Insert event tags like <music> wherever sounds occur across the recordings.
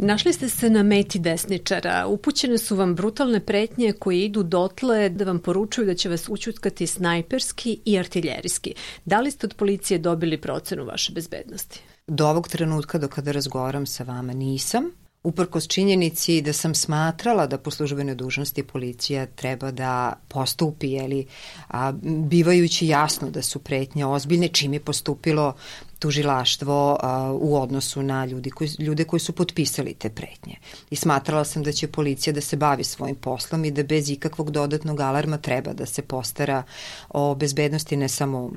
Našli ste se na meti desničara. Upućene su vam brutalne pretnje koje idu dotle da vam poručuju da će vas učutkati snajperski i artiljerijski. Da li ste od policije dobili procenu vaše bezbednosti? Do ovog trenutka do kada razgovaram sa vama nisam. Uprkos činjenici da sam smatrala da po službenoj dužnosti policija treba da postupi, jeli, a, bivajući jasno da su pretnje ozbiljne, čim je postupilo tužilaštvo a, u odnosu na ljudi koji, ljude koji su potpisali te pretnje. I smatrala sam da će policija da se bavi svojim poslom i da bez ikakvog dodatnog alarma treba da se postara o bezbednosti ne samo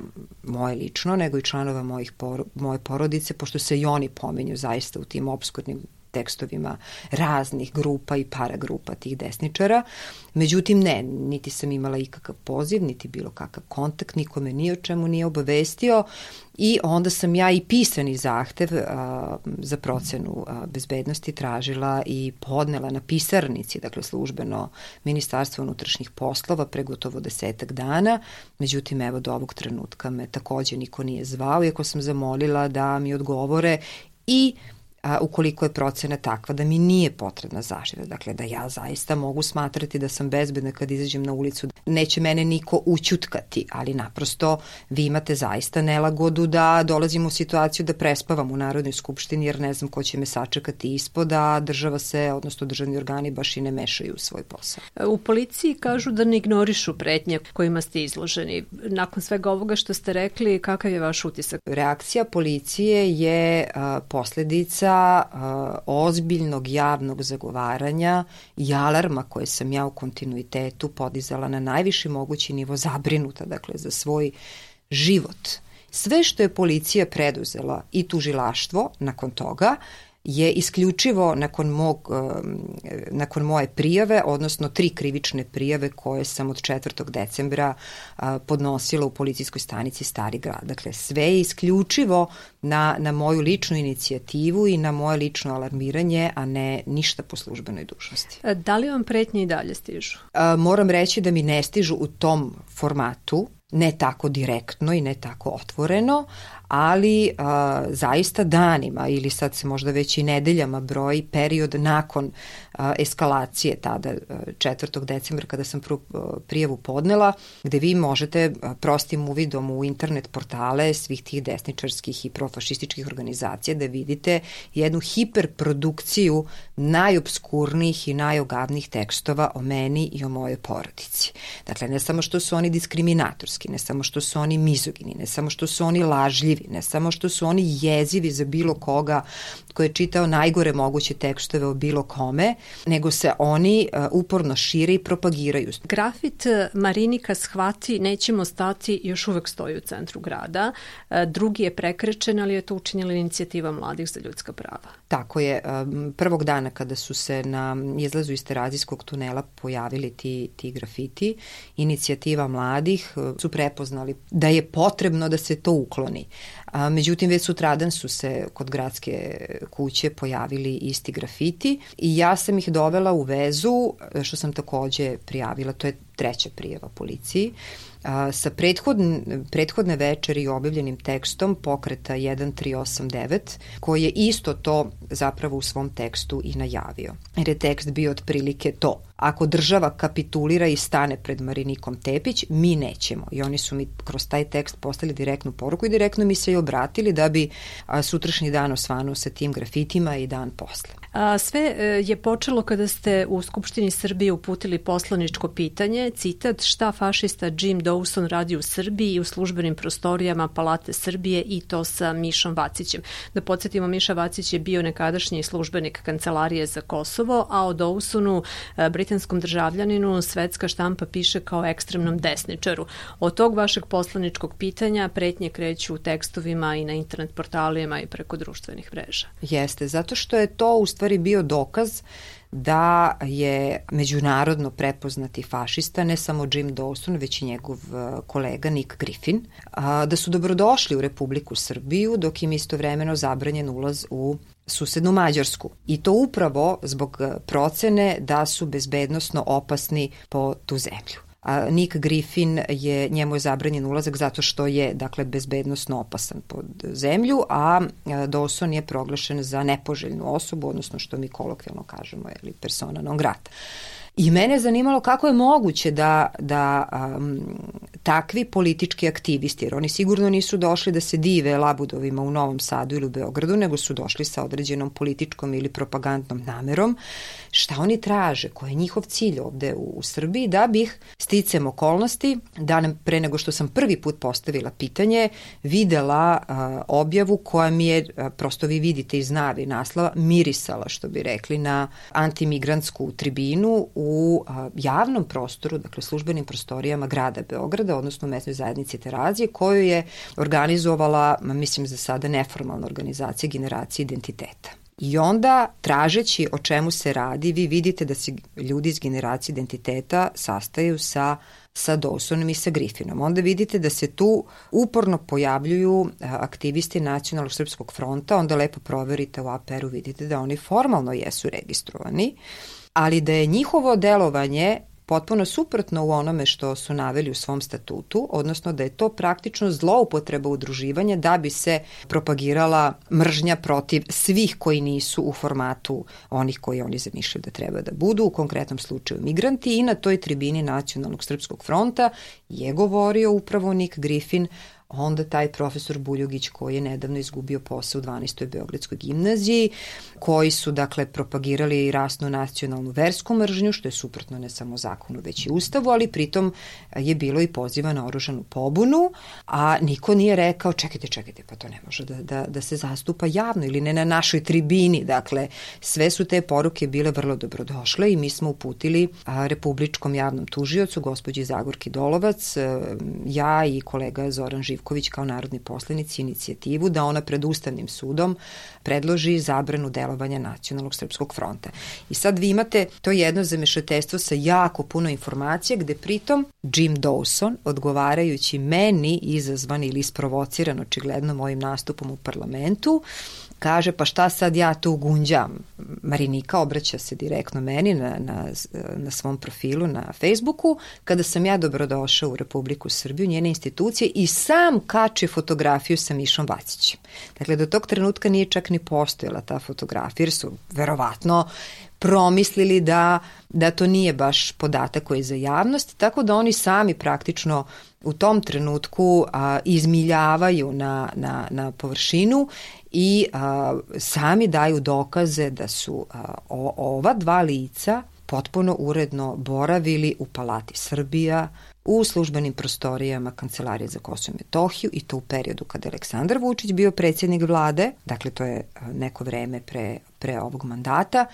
moje lično, nego i članova mojih por, moje porodice, pošto se i oni pomenju zaista u tim obskurnim tekstovima raznih grupa i paragrupa tih desničara. Međutim, ne, niti sam imala ikakav poziv, niti bilo kakav kontakt, nikome ni o čemu nije obavestio i onda sam ja i pisani zahtev a, za procenu a, bezbednosti tražila i podnela na pisarnici, dakle službeno Ministarstvo unutrašnjih poslova pre gotovo desetak dana. Međutim, evo do ovog trenutka me takođe niko nije zvao, iako sam zamolila da mi odgovore i a, ukoliko je procena takva da mi nije potrebna zaštita. Dakle, da ja zaista mogu smatrati da sam bezbedna kad izađem na ulicu. Neće mene niko učutkati, ali naprosto vi imate zaista nelagodu da dolazim u situaciju da prespavam u Narodnoj skupštini jer ne znam ko će me sačekati ispod, a država se, odnosno državni organi baš i ne mešaju u svoj posao. U policiji kažu da ne ignorišu pretnje kojima ste izloženi. Nakon svega ovoga što ste rekli, kakav je vaš utisak? Reakcija policije je a, posledica dosta uh, ozbiljnog javnog zagovaranja i alarma koje sam ja u kontinuitetu podizala na najviši mogući nivo zabrinuta, dakle, za svoj život. Sve što je policija preduzela i tužilaštvo nakon toga je isključivo nakon, mog, nakon moje prijave, odnosno tri krivične prijave koje sam od 4. decembra podnosila u policijskoj stanici Stari grad. Dakle, sve je isključivo na, na moju ličnu inicijativu i na moje lično alarmiranje, a ne ništa po službenoj dužnosti. E, da li vam pretnje i dalje stižu? Moram reći da mi ne stižu u tom formatu, ne tako direktno i ne tako otvoreno, ali a, zaista danima ili sad se možda već i nedeljama broji period nakon eskalacije tada 4. decembra kada sam pr prijavu podnela gde vi možete prostim uvidom u internet portale svih tih desničarskih i profašističkih organizacija da vidite jednu hiperprodukciju najobskurnijih i najogavnijih tekstova o meni i o mojoj porodici. Dakle, ne samo što su oni diskriminatorski, ne samo što su oni mizogini, ne samo što su oni lažljivi, ne samo što su oni jezivi za bilo koga ko je čitao najgore moguće tekstove o bilo kome, nego se oni uh, uporno šire i propagiraju. Grafit uh, Marinika shvati nećemo stati još uvek stoji u centru grada. Uh, drugi je prekrečen, ali je to učinjela inicijativa mladih za ljudska prava. Tako je. Prvog dana kada su se na izlazu iz terazijskog tunela pojavili ti, ti grafiti, inicijativa mladih su prepoznali da je potrebno da se to ukloni. A, međutim, već sutradan su se kod gradske kuće pojavili isti grafiti i ja sam ih dovela u vezu, što sam takođe prijavila, to je treća prijava policiji, a, sa prethodne, prethodne večeri objavljenim tekstom pokreta 1389, koji je isto to zapravo u svom tekstu i najavio. Jer je tekst bio otprilike to. Ako država kapitulira i stane pred Marinikom Tepić, mi nećemo. I oni su mi kroz taj tekst poslali direktnu poruku i direktno mi se i obratili da bi sutrašnji dan osvanuo sa tim grafitima i dan posle. A, sve e, je počelo kada ste u Skupštini Srbije uputili poslaničko pitanje, citat, šta fašista Jim Dawson radi u Srbiji i u službenim prostorijama Palate Srbije i to sa Mišom Vacićem. Da podsjetimo, Miša Vacić je bio nekadašnji službenik Kancelarije za Kosovo, a o Dawsonu, e, britanskom državljaninu, svetska štampa piše kao ekstremnom desničaru. Od tog vašeg poslaničkog pitanja pretnje kreću u tekstovima i na internet portalima i preko društvenih mreža. Jeste, zato što je to u stvari bio dokaz da je međunarodno prepoznati fašista, ne samo Jim Dawson, već i njegov e, kolega Nick Griffin, da su dobrodošli u Republiku Srbiju, dok im istovremeno zabranjen ulaz u susednu Mađarsku. I to upravo zbog procene da su bezbednostno opasni po tu zemlju. a Nick Griffin je, njemu je zabranjen ulazak zato što je, dakle, bezbednostno opasan pod zemlju, a Dawson je proglašen za nepoželjnu osobu, odnosno što mi kolokvijalno kažemo, je persona non grata. I mene je zanimalo kako je moguće da, da um, takvi politički aktivisti, jer oni sigurno nisu došli da se dive labudovima u Novom Sadu ili u Beogradu, nego su došli sa određenom političkom ili propagandnom namerom, šta oni traže, ko je njihov cilj ovde u, u Srbiji, da bih sticem okolnosti, da pre nego što sam prvi put postavila pitanje, videla a, objavu koja mi je, a, prosto vi vidite iz navi naslova, mirisala, što bi rekli, na antimigrantsku tribinu u a, javnom prostoru, dakle službenim prostorijama grada Beograda, odnosno mesnoj zajednici Terazije, koju je organizovala, mislim za sada neformalna organizacija generacije identiteta. I onda, tražeći o čemu se radi, vi vidite da se ljudi iz generacije identiteta sastaju sa sa Dawsonom i sa Griffinom. Onda vidite da se tu uporno pojavljuju aktivisti Nacionalnog srpskog fronta, onda lepo proverite u APR-u, vidite da oni formalno jesu registrovani, ali da je njihovo delovanje potpuno suprotno u onome što su naveli u svom statutu, odnosno da je to praktično zloupotreba udruživanja da bi se propagirala mržnja protiv svih koji nisu u formatu onih koji oni zamišljaju da treba da budu, u konkretnom slučaju migranti. I na toj tribini Nacionalnog srpskog fronta je govorio upravo Nick Griffin onda taj profesor Buljugić koji je nedavno izgubio posao u 12. Beogradskoj gimnaziji, koji su dakle propagirali rasnu nacionalnu versku mržnju, što je suprotno ne samo zakonu, već i ustavu, ali pritom je bilo i poziva na oružanu pobunu, a niko nije rekao čekajte, čekajte, pa to ne može da, da, da se zastupa javno ili ne na našoj tribini. Dakle, sve su te poruke bile vrlo dobrodošle i mi smo uputili a, Republičkom javnom tužiocu, gospođi Zagorki Dolovac, a, ja i kolega Zoran Živ Živković kao narodni poslanici inicijativu da ona pred Ustavnim sudom predloži zabranu delovanja Nacionalnog srpskog fronta. I sad vi imate to jedno zamešateljstvo sa jako puno informacija gde pritom Jim Dawson, odgovarajući meni izazvan ili isprovociran očigledno mojim nastupom u parlamentu, kaže pa šta sad ja tu gunđam. Marinika obraća se direktno meni na, na, na svom profilu na Facebooku kada sam ja dobrodošao u Republiku Srbiju, njene institucije i sam kače fotografiju sa Mišom Vacićem. Dakle, do tog trenutka nije čak ni postojala ta fotografija jer su verovatno promislili da, da to nije baš podatak koji je za javnost, tako da oni sami praktično u tom trenutku a, izmiljavaju na, na, na površinu i a, sami daju dokaze da su a, o, ova dva lica potpuno uredno boravili u Palati Srbija, u službenim prostorijama Kancelarije za Kosovo i Metohiju i to u periodu kada je Aleksandar Vučić bio predsjednik vlade, dakle to je neko vreme pre, pre ovog mandata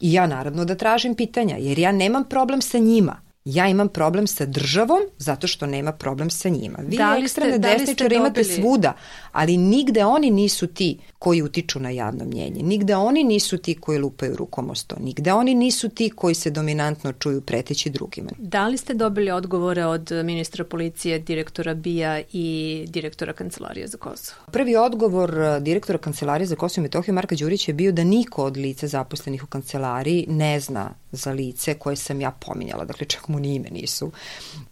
i ja naravno da tražim pitanja jer ja nemam problem sa njima. Ja imam problem sa državom zato što nema problem sa njima. Vi da ekstremne da desničare imate svuda, ali nigde oni nisu ti koji utiču na javno mnjenje. Nigde oni nisu ti koji lupaju rukom o sto. Nigde oni nisu ti koji se dominantno čuju preteći drugima. Da li ste dobili odgovore od ministra policije, direktora BIA i direktora Kancelarije za Kosovo? Prvi odgovor eh, direktora Kancelarije za Kosovo i Metohiju Marka Đurića je bio da niko od lica zaposlenih u kancelariji ne zna za lice koje sam ja pominjala. Dakle, čak mu ni ime nisu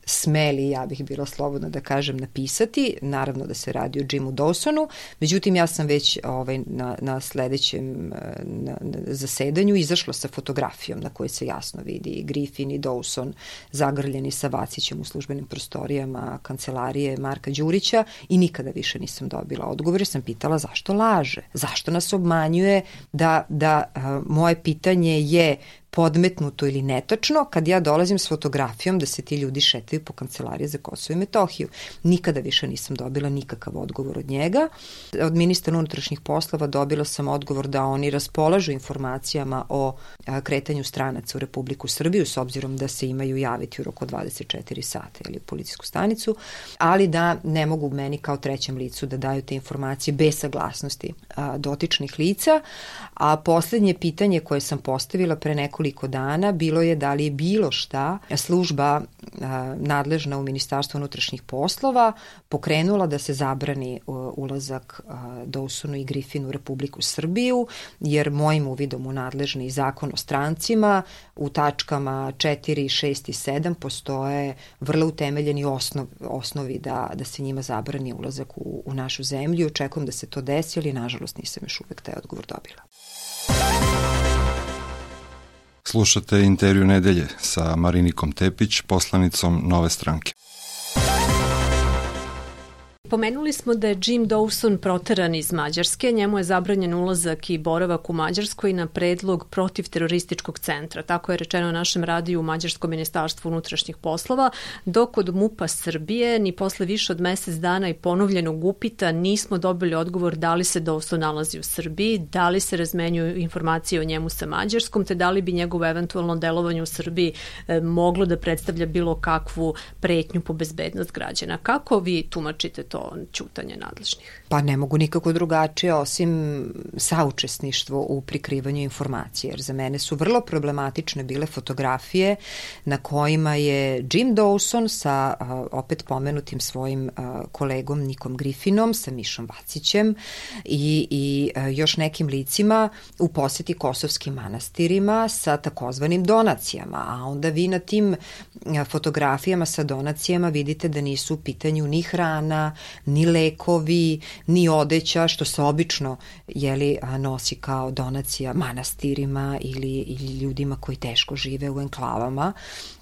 smeli, ja bih bila slobodna da kažem, napisati. Naravno da se radi o Jimu Dawsonu. Međutim, ja sam već ovaj, na, na sledećem na, na zasedanju izašla sa fotografijom na kojoj se jasno vidi Griffin i Dawson zagrljeni sa Vacićem u službenim prostorijama kancelarije Marka Đurića i nikada više nisam dobila odgovor. Sam pitala zašto laže, zašto nas obmanjuje da, da a, moje pitanje je podmetnuto ili netačno kad ja dolazim s fotografijom da se ti ljudi šetaju po kancelariji za Kosovo i Metohiju. Nikada više nisam dobila nikakav odgovor od njega. Od ministra unutrašnjih poslova dobila sam odgovor da oni raspolažu informacijama o kretanju stranaca u Republiku Srbiju s obzirom da se imaju javiti u roku 24 sata ili u policijsku stanicu, ali da ne mogu meni kao trećem licu da daju te informacije bez saglasnosti dotičnih lica. A poslednje pitanje koje sam postavila pre nekoliko nekoliko dana bilo je da li je bilo šta služba nadležna u Ministarstvu unutrašnjih poslova pokrenula da se zabrani ulazak Dawsonu i Griffinu u Republiku Srbiju, jer mojim uvidom u nadležni zakon o strancima u tačkama 4, 6 i 7 postoje vrlo utemeljeni osnov, osnovi da, da se njima zabrani ulazak u, u našu zemlju. Očekujem da se to desi, ali nažalost nisam još uvek taj odgovor dobila. Slušate intervju nedelje sa Marinikom Tepić, poslanicom Nove stranke. Pomenuli smo da je Jim Dawson proteran iz Mađarske, njemu je zabranjen ulazak i boravak u Mađarskoj na predlog protiv terorističkog centra. Tako je rečeno na našem radiju u Mađarskom ministarstvu unutrašnjih poslova, dok od MUPA Srbije ni posle više od mesec dana i ponovljenog upita nismo dobili odgovor da li se Dawson nalazi u Srbiji, da li se razmenjuju informacije o njemu sa Mađarskom, te da li bi njegovo eventualno delovanje u Srbiji e, moglo da predstavlja bilo kakvu pretnju po bezbednost građana. Kako vi tumačite to čutanje nadležnih? Pa ne mogu nikako drugačije osim saučesništvo u prikrivanju informacije, jer za mene su vrlo problematične bile fotografije na kojima je Jim Dawson sa opet pomenutim svojim kolegom Nikom Griffinom, sa Mišom Vacićem i, i još nekim licima u poseti kosovskim manastirima sa takozvanim donacijama, a onda vi na tim fotografijama sa donacijama vidite da nisu u pitanju ni hrana, ni lekovi, ni odeća, što se obično jeli, nosi kao donacija manastirima ili, ili ljudima koji teško žive u enklavama,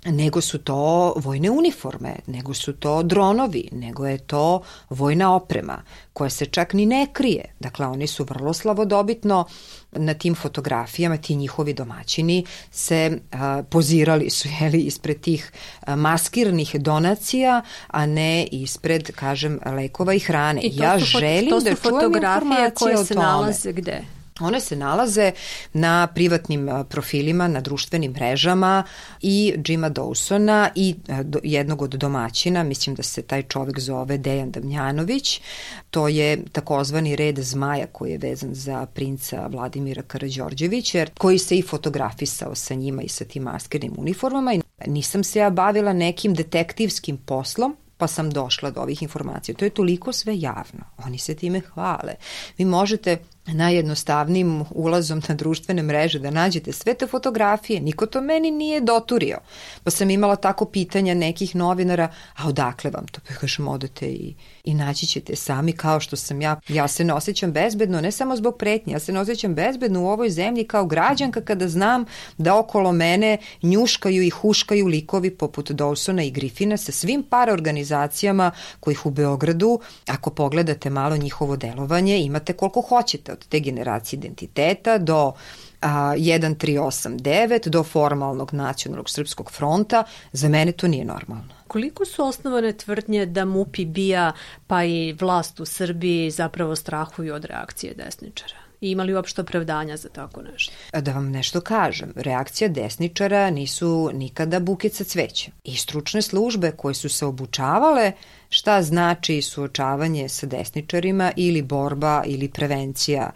nego su to vojne uniforme, nego su to dronovi, nego je to vojna oprema koja se čak ni ne krije. Dakle, oni su vrlo slavodobitno na tim fotografijama, ti njihovi domaćini se a, pozirali su jeli, ispred tih a, maskirnih donacija, a ne ispred, kažem, lekova i hrane. I to ja su, želim to su da čujem informacije koje se nalaze gde? One se nalaze na privatnim profilima, na društvenim mrežama i Jima Dawsona i jednog od domaćina, mislim da se taj čovek zove Dejan Damjanović. To je takozvani red zmaja koji je vezan za princa Vladimira Karadžorđevića, koji se i fotografisao sa njima i sa tim maskernim uniformama. I nisam se ja bavila nekim detektivskim poslom, pa sam došla do ovih informacija. To je toliko sve javno. Oni se time hvale. Vi možete najjednostavnijim ulazom na društvene mreže da nađete sve te fotografije, niko to meni nije doturio. Pa sam imala tako pitanja nekih novinara, a odakle vam to? Pa kažem, odete i, i naći ćete sami kao što sam ja. Ja se ne osjećam bezbedno, ne samo zbog pretnje, ja se ne osjećam bezbedno u ovoj zemlji kao građanka kada znam da okolo mene njuškaju i huškaju likovi poput Dawsona i Griffina sa svim paraorganizacijama kojih u Beogradu, ako pogledate malo njihovo delovanje, imate koliko hoćete od te generacije identiteta do a, 1389 do formalnog nacionalnog srpskog fronta, za mene to nije normalno. Koliko su osnovane tvrdnje da MUP i BIA pa i vlast u Srbiji zapravo strahuju od reakcije desničara? I ima li uopšte opravdanja za tako nešto? Da vam nešto kažem, reakcija desničara nisu nikada bukica cveća. I stručne službe koje su se obučavale šta znači suočavanje sa desničarima ili borba ili prevencija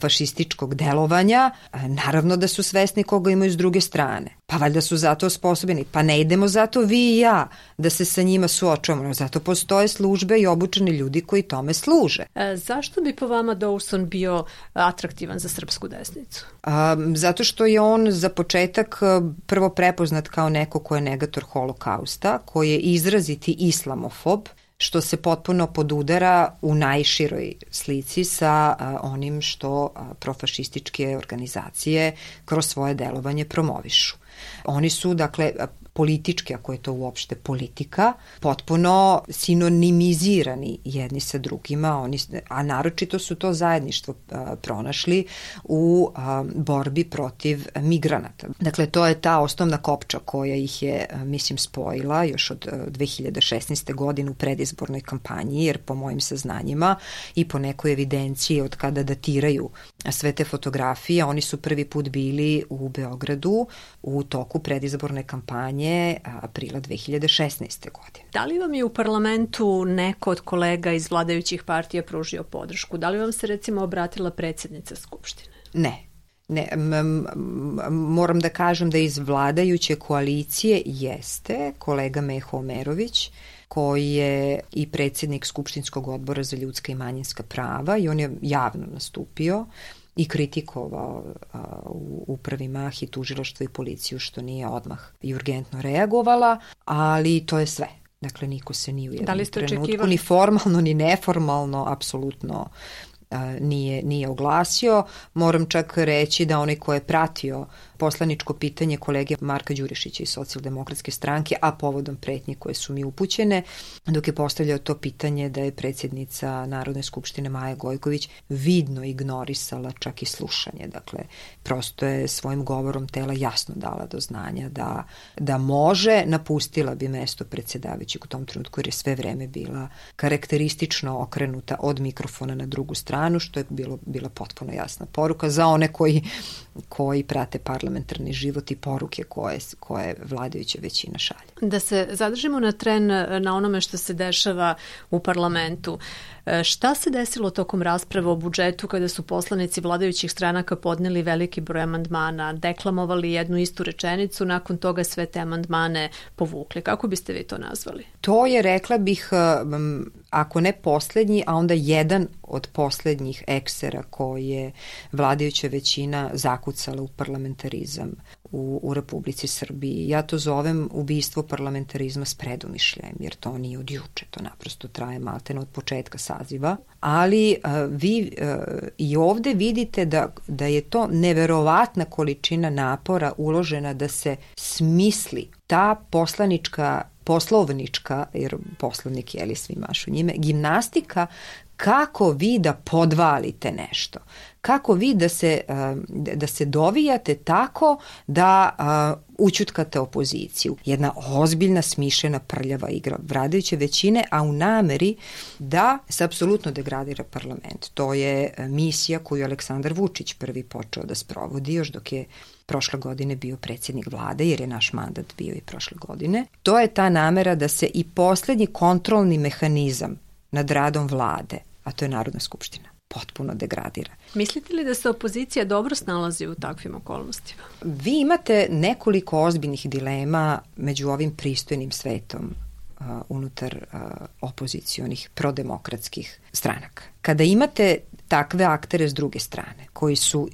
fašističkog delovanja, naravno da su svesni koga imaju s druge strane. Pa valjda su zato osposobljeni. Pa ne idemo zato vi i ja da se sa njima suočavamo. Zato postoje službe i obučeni ljudi koji tome služe. E, zašto bi po vama Dawson bio atraktivan za srpsku desnicu? A, zato što je on za početak prvo prepoznat kao neko ko je negator holokausta, koji je izraziti islamofob, što se potpuno podudara u najširoj slici sa onim što profašističke organizacije kroz svoje delovanje promovišu. Oni su, dakle, politički, ako je to uopšte politika, potpuno sinonimizirani jedni sa drugima, oni, a naročito su to zajedništvo pronašli u borbi protiv migranata. Dakle, to je ta osnovna kopča koja ih je, mislim, spojila još od a, 2016. godine u predizbornoj kampanji, jer po mojim saznanjima i po nekoj evidenciji od kada datiraju sve te fotografije, oni su prvi put bili u Beogradu u toku predizborne kampanje kampanje aprila 2016. godine. Da li vam je u parlamentu neko od kolega iz vladajućih partija pružio podršku? Da li vam se recimo obratila predsednica Skupštine? Ne, Ne, m, m, moram da kažem da iz vladajuće koalicije jeste kolega Meho Omerović, koji je i predsednik Skupštinskog odbora za ljudska i manjinska prava i on je javno nastupio i kritikovao a, u, u prvi mah i tužilaštvo i policiju što nije odmah i urgentno reagovala, ali to je sve. Dakle, niko se ni u jednom da trenutku, očekivali? ni formalno, ni neformalno, apsolutno nije, nije oglasio. Moram čak reći da onaj ko je pratio poslaničko pitanje kolege Marka Đurišića iz socijaldemokratske stranke, a povodom pretnje koje su mi upućene, dok je postavljao to pitanje da je predsjednica Narodne skupštine Maja Gojković vidno ignorisala čak i slušanje. Dakle, prosto je svojim govorom tela jasno dala do znanja da, da može, napustila bi mesto predsjedavajućeg u tom trenutku jer je sve vreme bila karakteristično okrenuta od mikrofona na drugu stranu, što je bilo, bila potpuno jasna poruka za one koji, koji prate parlament parlamentarni život i poruke koje, koje vladajuća većina šalje. Da se zadržimo na tren na onome što se dešava u parlamentu. E, šta se desilo tokom rasprave o budžetu kada su poslanici vladajućih stranaka podneli veliki broj amandmana, deklamovali jednu istu rečenicu, nakon toga sve te amandmane povukli? Kako biste vi to nazvali? To je, rekla bih, ako ne poslednji, a onda jedan od poslednjih eksera koje vladajuća većina zakucala u parlamentarizam u, u Republici Srbiji. Ja to zovem ubistvo parlamentarizma s predumišljajem, jer to nije od juče, to naprosto traje maltene od početka saziva. Ali uh, vi uh, i ovde vidite da, da je to neverovatna količina napora uložena da se smisli ta poslanička poslovnička, jer poslovnik je li svi mašu njime, gimnastika kako vi da podvalite nešto kako vi da se, da se dovijate tako da učutkate opoziciju. Jedna ozbiljna, smišljena, prljava igra vladajuće većine, a u nameri da se apsolutno degradira parlament. To je misija koju Aleksandar Vučić prvi počeo da sprovodi još dok je prošle godine bio predsjednik vlade, jer je naš mandat bio i prošle godine. To je ta namera da se i poslednji kontrolni mehanizam nad radom vlade, a to je Narodna skupština, potpuno degradira. Mislite li da se opozicija dobro snalazi u takvim okolnostima? Vi imate nekoliko ozbiljnih dilema među ovim pristojnim svetom uh, unutar uh, opozicionih prodemokratskih stranaka. Kada imate takve aktere s druge strane, koji su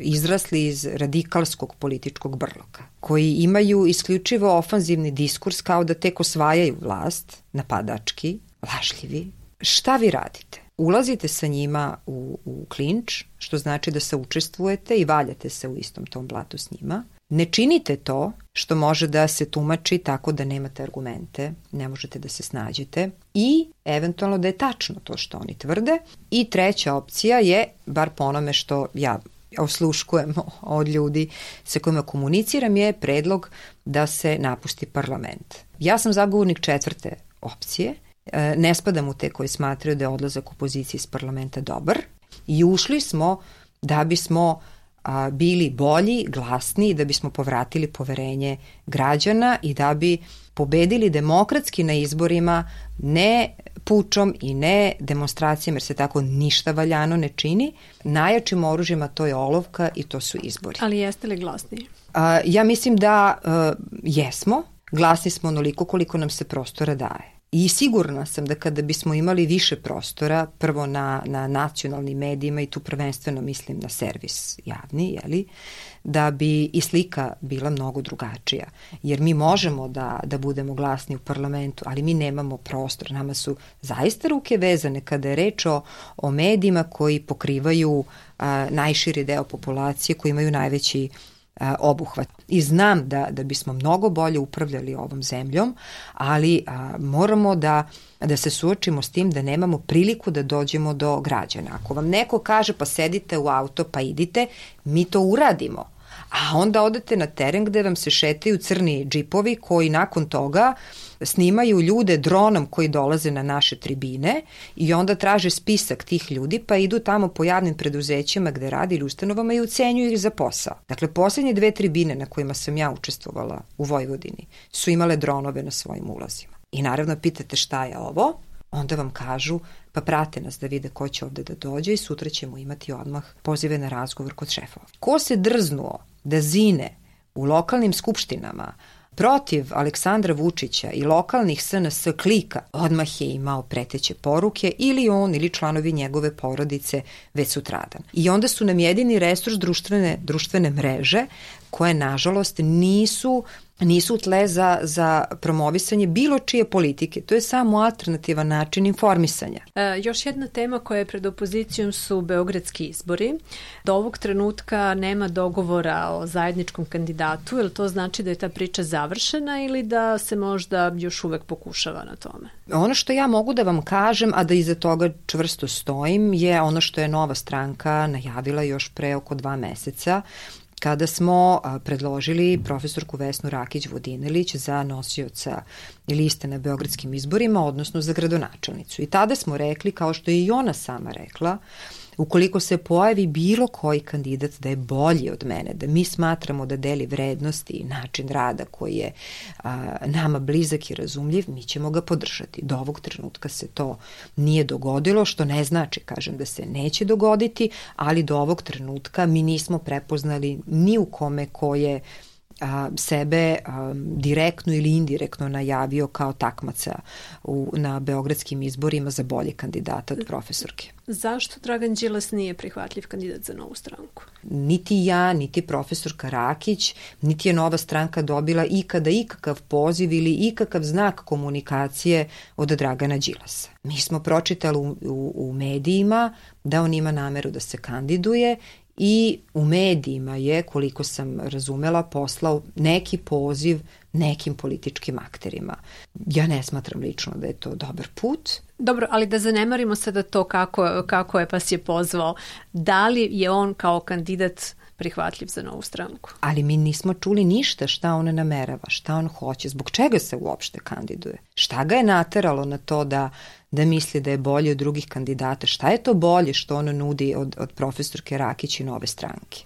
izrasli iz radikalskog političkog brloka, koji imaju isključivo ofanzivni diskurs kao da tek osvajaju vlast, napadački, lažljivi, šta vi radite? ulazite sa njima u, u klinč, što znači da se učestvujete i valjate se u istom tom blatu s njima. Ne činite to što može da se tumači tako da nemate argumente, ne možete da se snađete i eventualno da je tačno to što oni tvrde. I treća opcija je, bar po onome što ja osluškujem <laughs> od ljudi sa kojima komuniciram, je predlog da se napusti parlament. Ja sam zagovornik četvrte opcije – E, ne spadam u te koji smatraju da je odlazak opozicije iz parlamenta dobar i ušli smo da bismo a, bili bolji, glasni, da bismo povratili poverenje građana i da bi pobedili demokratski na izborima ne pučom i ne demonstracijama, jer se tako ništa valjano ne čini. Najjačim oružjima to je olovka i to su izbori. Ali jeste li glasniji? A, ja mislim da a, jesmo. Glasni smo onoliko koliko nam se prostora daje. I sigurna sam da kada bismo imali više prostora, prvo na, na nacionalnim medijima i tu prvenstveno mislim na servis javni, jeli, da bi i slika bila mnogo drugačija. Jer mi možemo da, da budemo glasni u parlamentu, ali mi nemamo prostor. Nama su zaista ruke vezane kada je reč o, o medijima koji pokrivaju a, najširi deo populacije, koji imaju najveći obuhvat. I znam da, da bismo mnogo bolje upravljali ovom zemljom, ali a, moramo da da se suočimo s tim da nemamo priliku da dođemo do građana. Ako vam neko kaže pa sedite u auto pa idite, mi to uradimo. A onda odete na teren gde vam se šetaju crni džipovi koji nakon toga snimaju ljude dronom koji dolaze na naše tribine i onda traže spisak tih ljudi pa idu tamo po javnim preduzećima gde radi ili ustanovama i ucenjuju ih za posao. Dakle, poslednje dve tribine na kojima sam ja učestvovala u Vojvodini su imale dronove na svojim ulazima. I naravno pitate šta je ovo? onda vam kažu pa prate nas da vide ko će ovde da dođe i sutra ćemo imati odmah pozive na razgovor kod šefova. Ko se drznuo da zine u lokalnim skupštinama protiv Aleksandra Vučića i lokalnih SNS klika odmah je imao preteće poruke ili on ili članovi njegove porodice već sutradan. I onda su nam jedini resurs društvene, društvene mreže koje nažalost nisu nisu tle za, za promovisanje bilo čije politike. To je samo alternativan način informisanja. E, još jedna tema koja je pred opozicijom su beogradski izbori. Do ovog trenutka nema dogovora o zajedničkom kandidatu, ili to znači da je ta priča završena ili da se možda još uvek pokušava na tome? Ono što ja mogu da vam kažem, a da iza toga čvrsto stojim, je ono što je nova stranka najavila još pre oko dva meseca, kada smo predložili profesorku Vesnu Rakić-Vodinelić za nosioca liste na beogradskim izborima, odnosno za gradonačelnicu. I tada smo rekli, kao što je i ona sama rekla, ukoliko se pojavi bilo koji kandidat da je bolji od mene, da mi smatramo da deli vrednosti i način rada koji je a, nama blizak i razumljiv, mi ćemo ga podržati. Do ovog trenutka se to nije dogodilo, što ne znači, kažem, da se neće dogoditi, ali do ovog trenutka mi nismo prepoznali ni u kome ko je a, sebe a, direktno ili indirektno najavio kao takmaca u, na beogradskim izborima za bolje kandidata od profesorke. Zašto Dragan Đilas nije prihvatljiv kandidat za novu stranku? Niti ja, niti profesor Karakić, niti je nova stranka dobila ikada ikakav poziv ili ikakav znak komunikacije od Dragana Đilasa. Mi smo pročitali u, u, u medijima da on ima nameru da se kandiduje i u medijima je, koliko sam razumela, poslao neki poziv nekim političkim akterima. Ja ne smatram lično da je to dobar put. Dobro, ali da zanemarimo sada to kako, kako je pas je pozvao. Da li je on kao kandidat prihvatljiv za novu stranku. Ali mi nismo čuli ništa šta on namerava, šta on hoće, zbog čega se uopšte kandiduje. Šta ga je nateralo na to da da misli da je bolje od drugih kandidata. Šta je to bolje što ono nudi od, od profesorke Rakić i nove stranke?